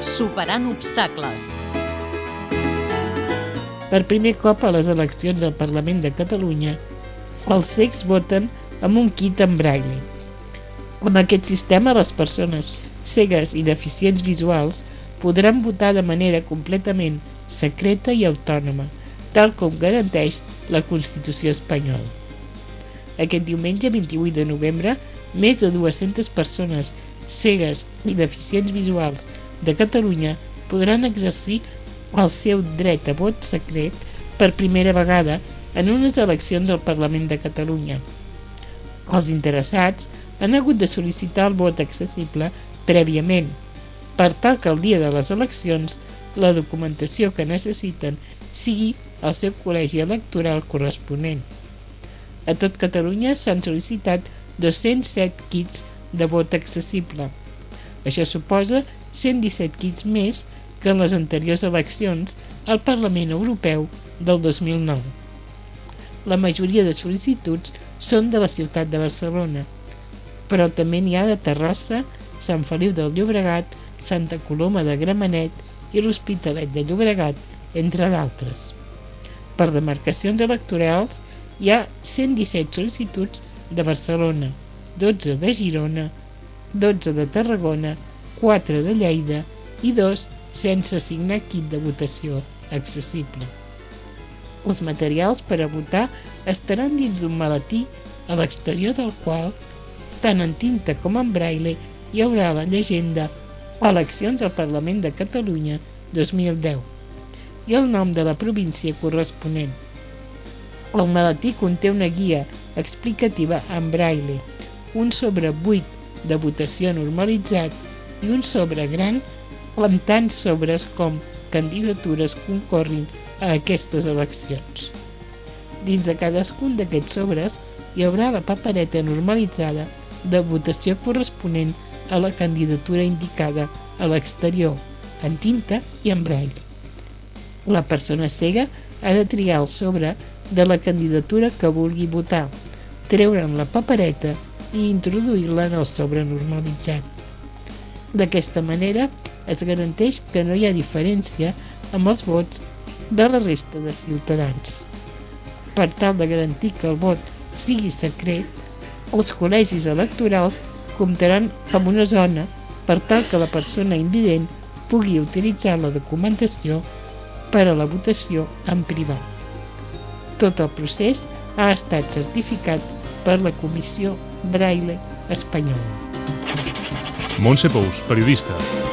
Superant obstacles. Per primer cop a les eleccions al Parlament de Catalunya, els cecs voten amb un kit en braille. Amb aquest sistema, les persones cegues i deficients visuals podran votar de manera completament secreta i autònoma, tal com garanteix la Constitució espanyola. Aquest diumenge 28 de novembre, més de 200 persones cegues i deficients visuals de Catalunya podran exercir el seu dret a vot secret per primera vegada en unes eleccions al Parlament de Catalunya. Els interessats han hagut de sol·licitar el vot accessible prèviament, per tal que el dia de les eleccions la documentació que necessiten sigui el seu col·legi electoral corresponent. A tot Catalunya s'han sol·licitat 207 kits de vot accessible. Això suposa 117 kits més que en les anteriors eleccions al Parlament Europeu del 2009. La majoria de sol·licituds són de la ciutat de Barcelona, però també n'hi ha de Terrassa, Sant Feliu del Llobregat, Santa Coloma de Gramenet i l'Hospitalet de Llobregat, entre d'altres. Per demarcacions electorals hi ha 117 sol·licituds de Barcelona, 12 de Girona, 12 de Tarragona, 4 de Lleida i 2 sense assignar kit de votació accessible. Els materials per a votar estaran dins d'un maletí a l'exterior del qual, tant en tinta com en braille, hi haurà la llegenda Eleccions al Parlament de Catalunya 2010 i el nom de la província corresponent. El maletí conté una guia explicativa en braille, un sobre 8 de votació normalitzat i un sobre gran amb tants sobres com candidatures concorrin a aquestes eleccions. Dins de cadascun d'aquests sobres hi haurà la papereta normalitzada de votació corresponent a la candidatura indicada a l'exterior, en tinta i en braille. La persona cega ha de triar el sobre de la candidatura que vulgui votar, treure'n la papereta i introduir-la en el sobre normalitzat. D'aquesta manera es garanteix que no hi ha diferència amb els vots de la resta de ciutadans. Per tal de garantir que el vot sigui secret, els col·legis electorals comptaran amb una zona per tal que la persona invident pugui utilitzar la documentació per a la votació en privat. Tot el procés ha estat certificat per la Comissió Braille Espanyola. Montse Pous, periodista.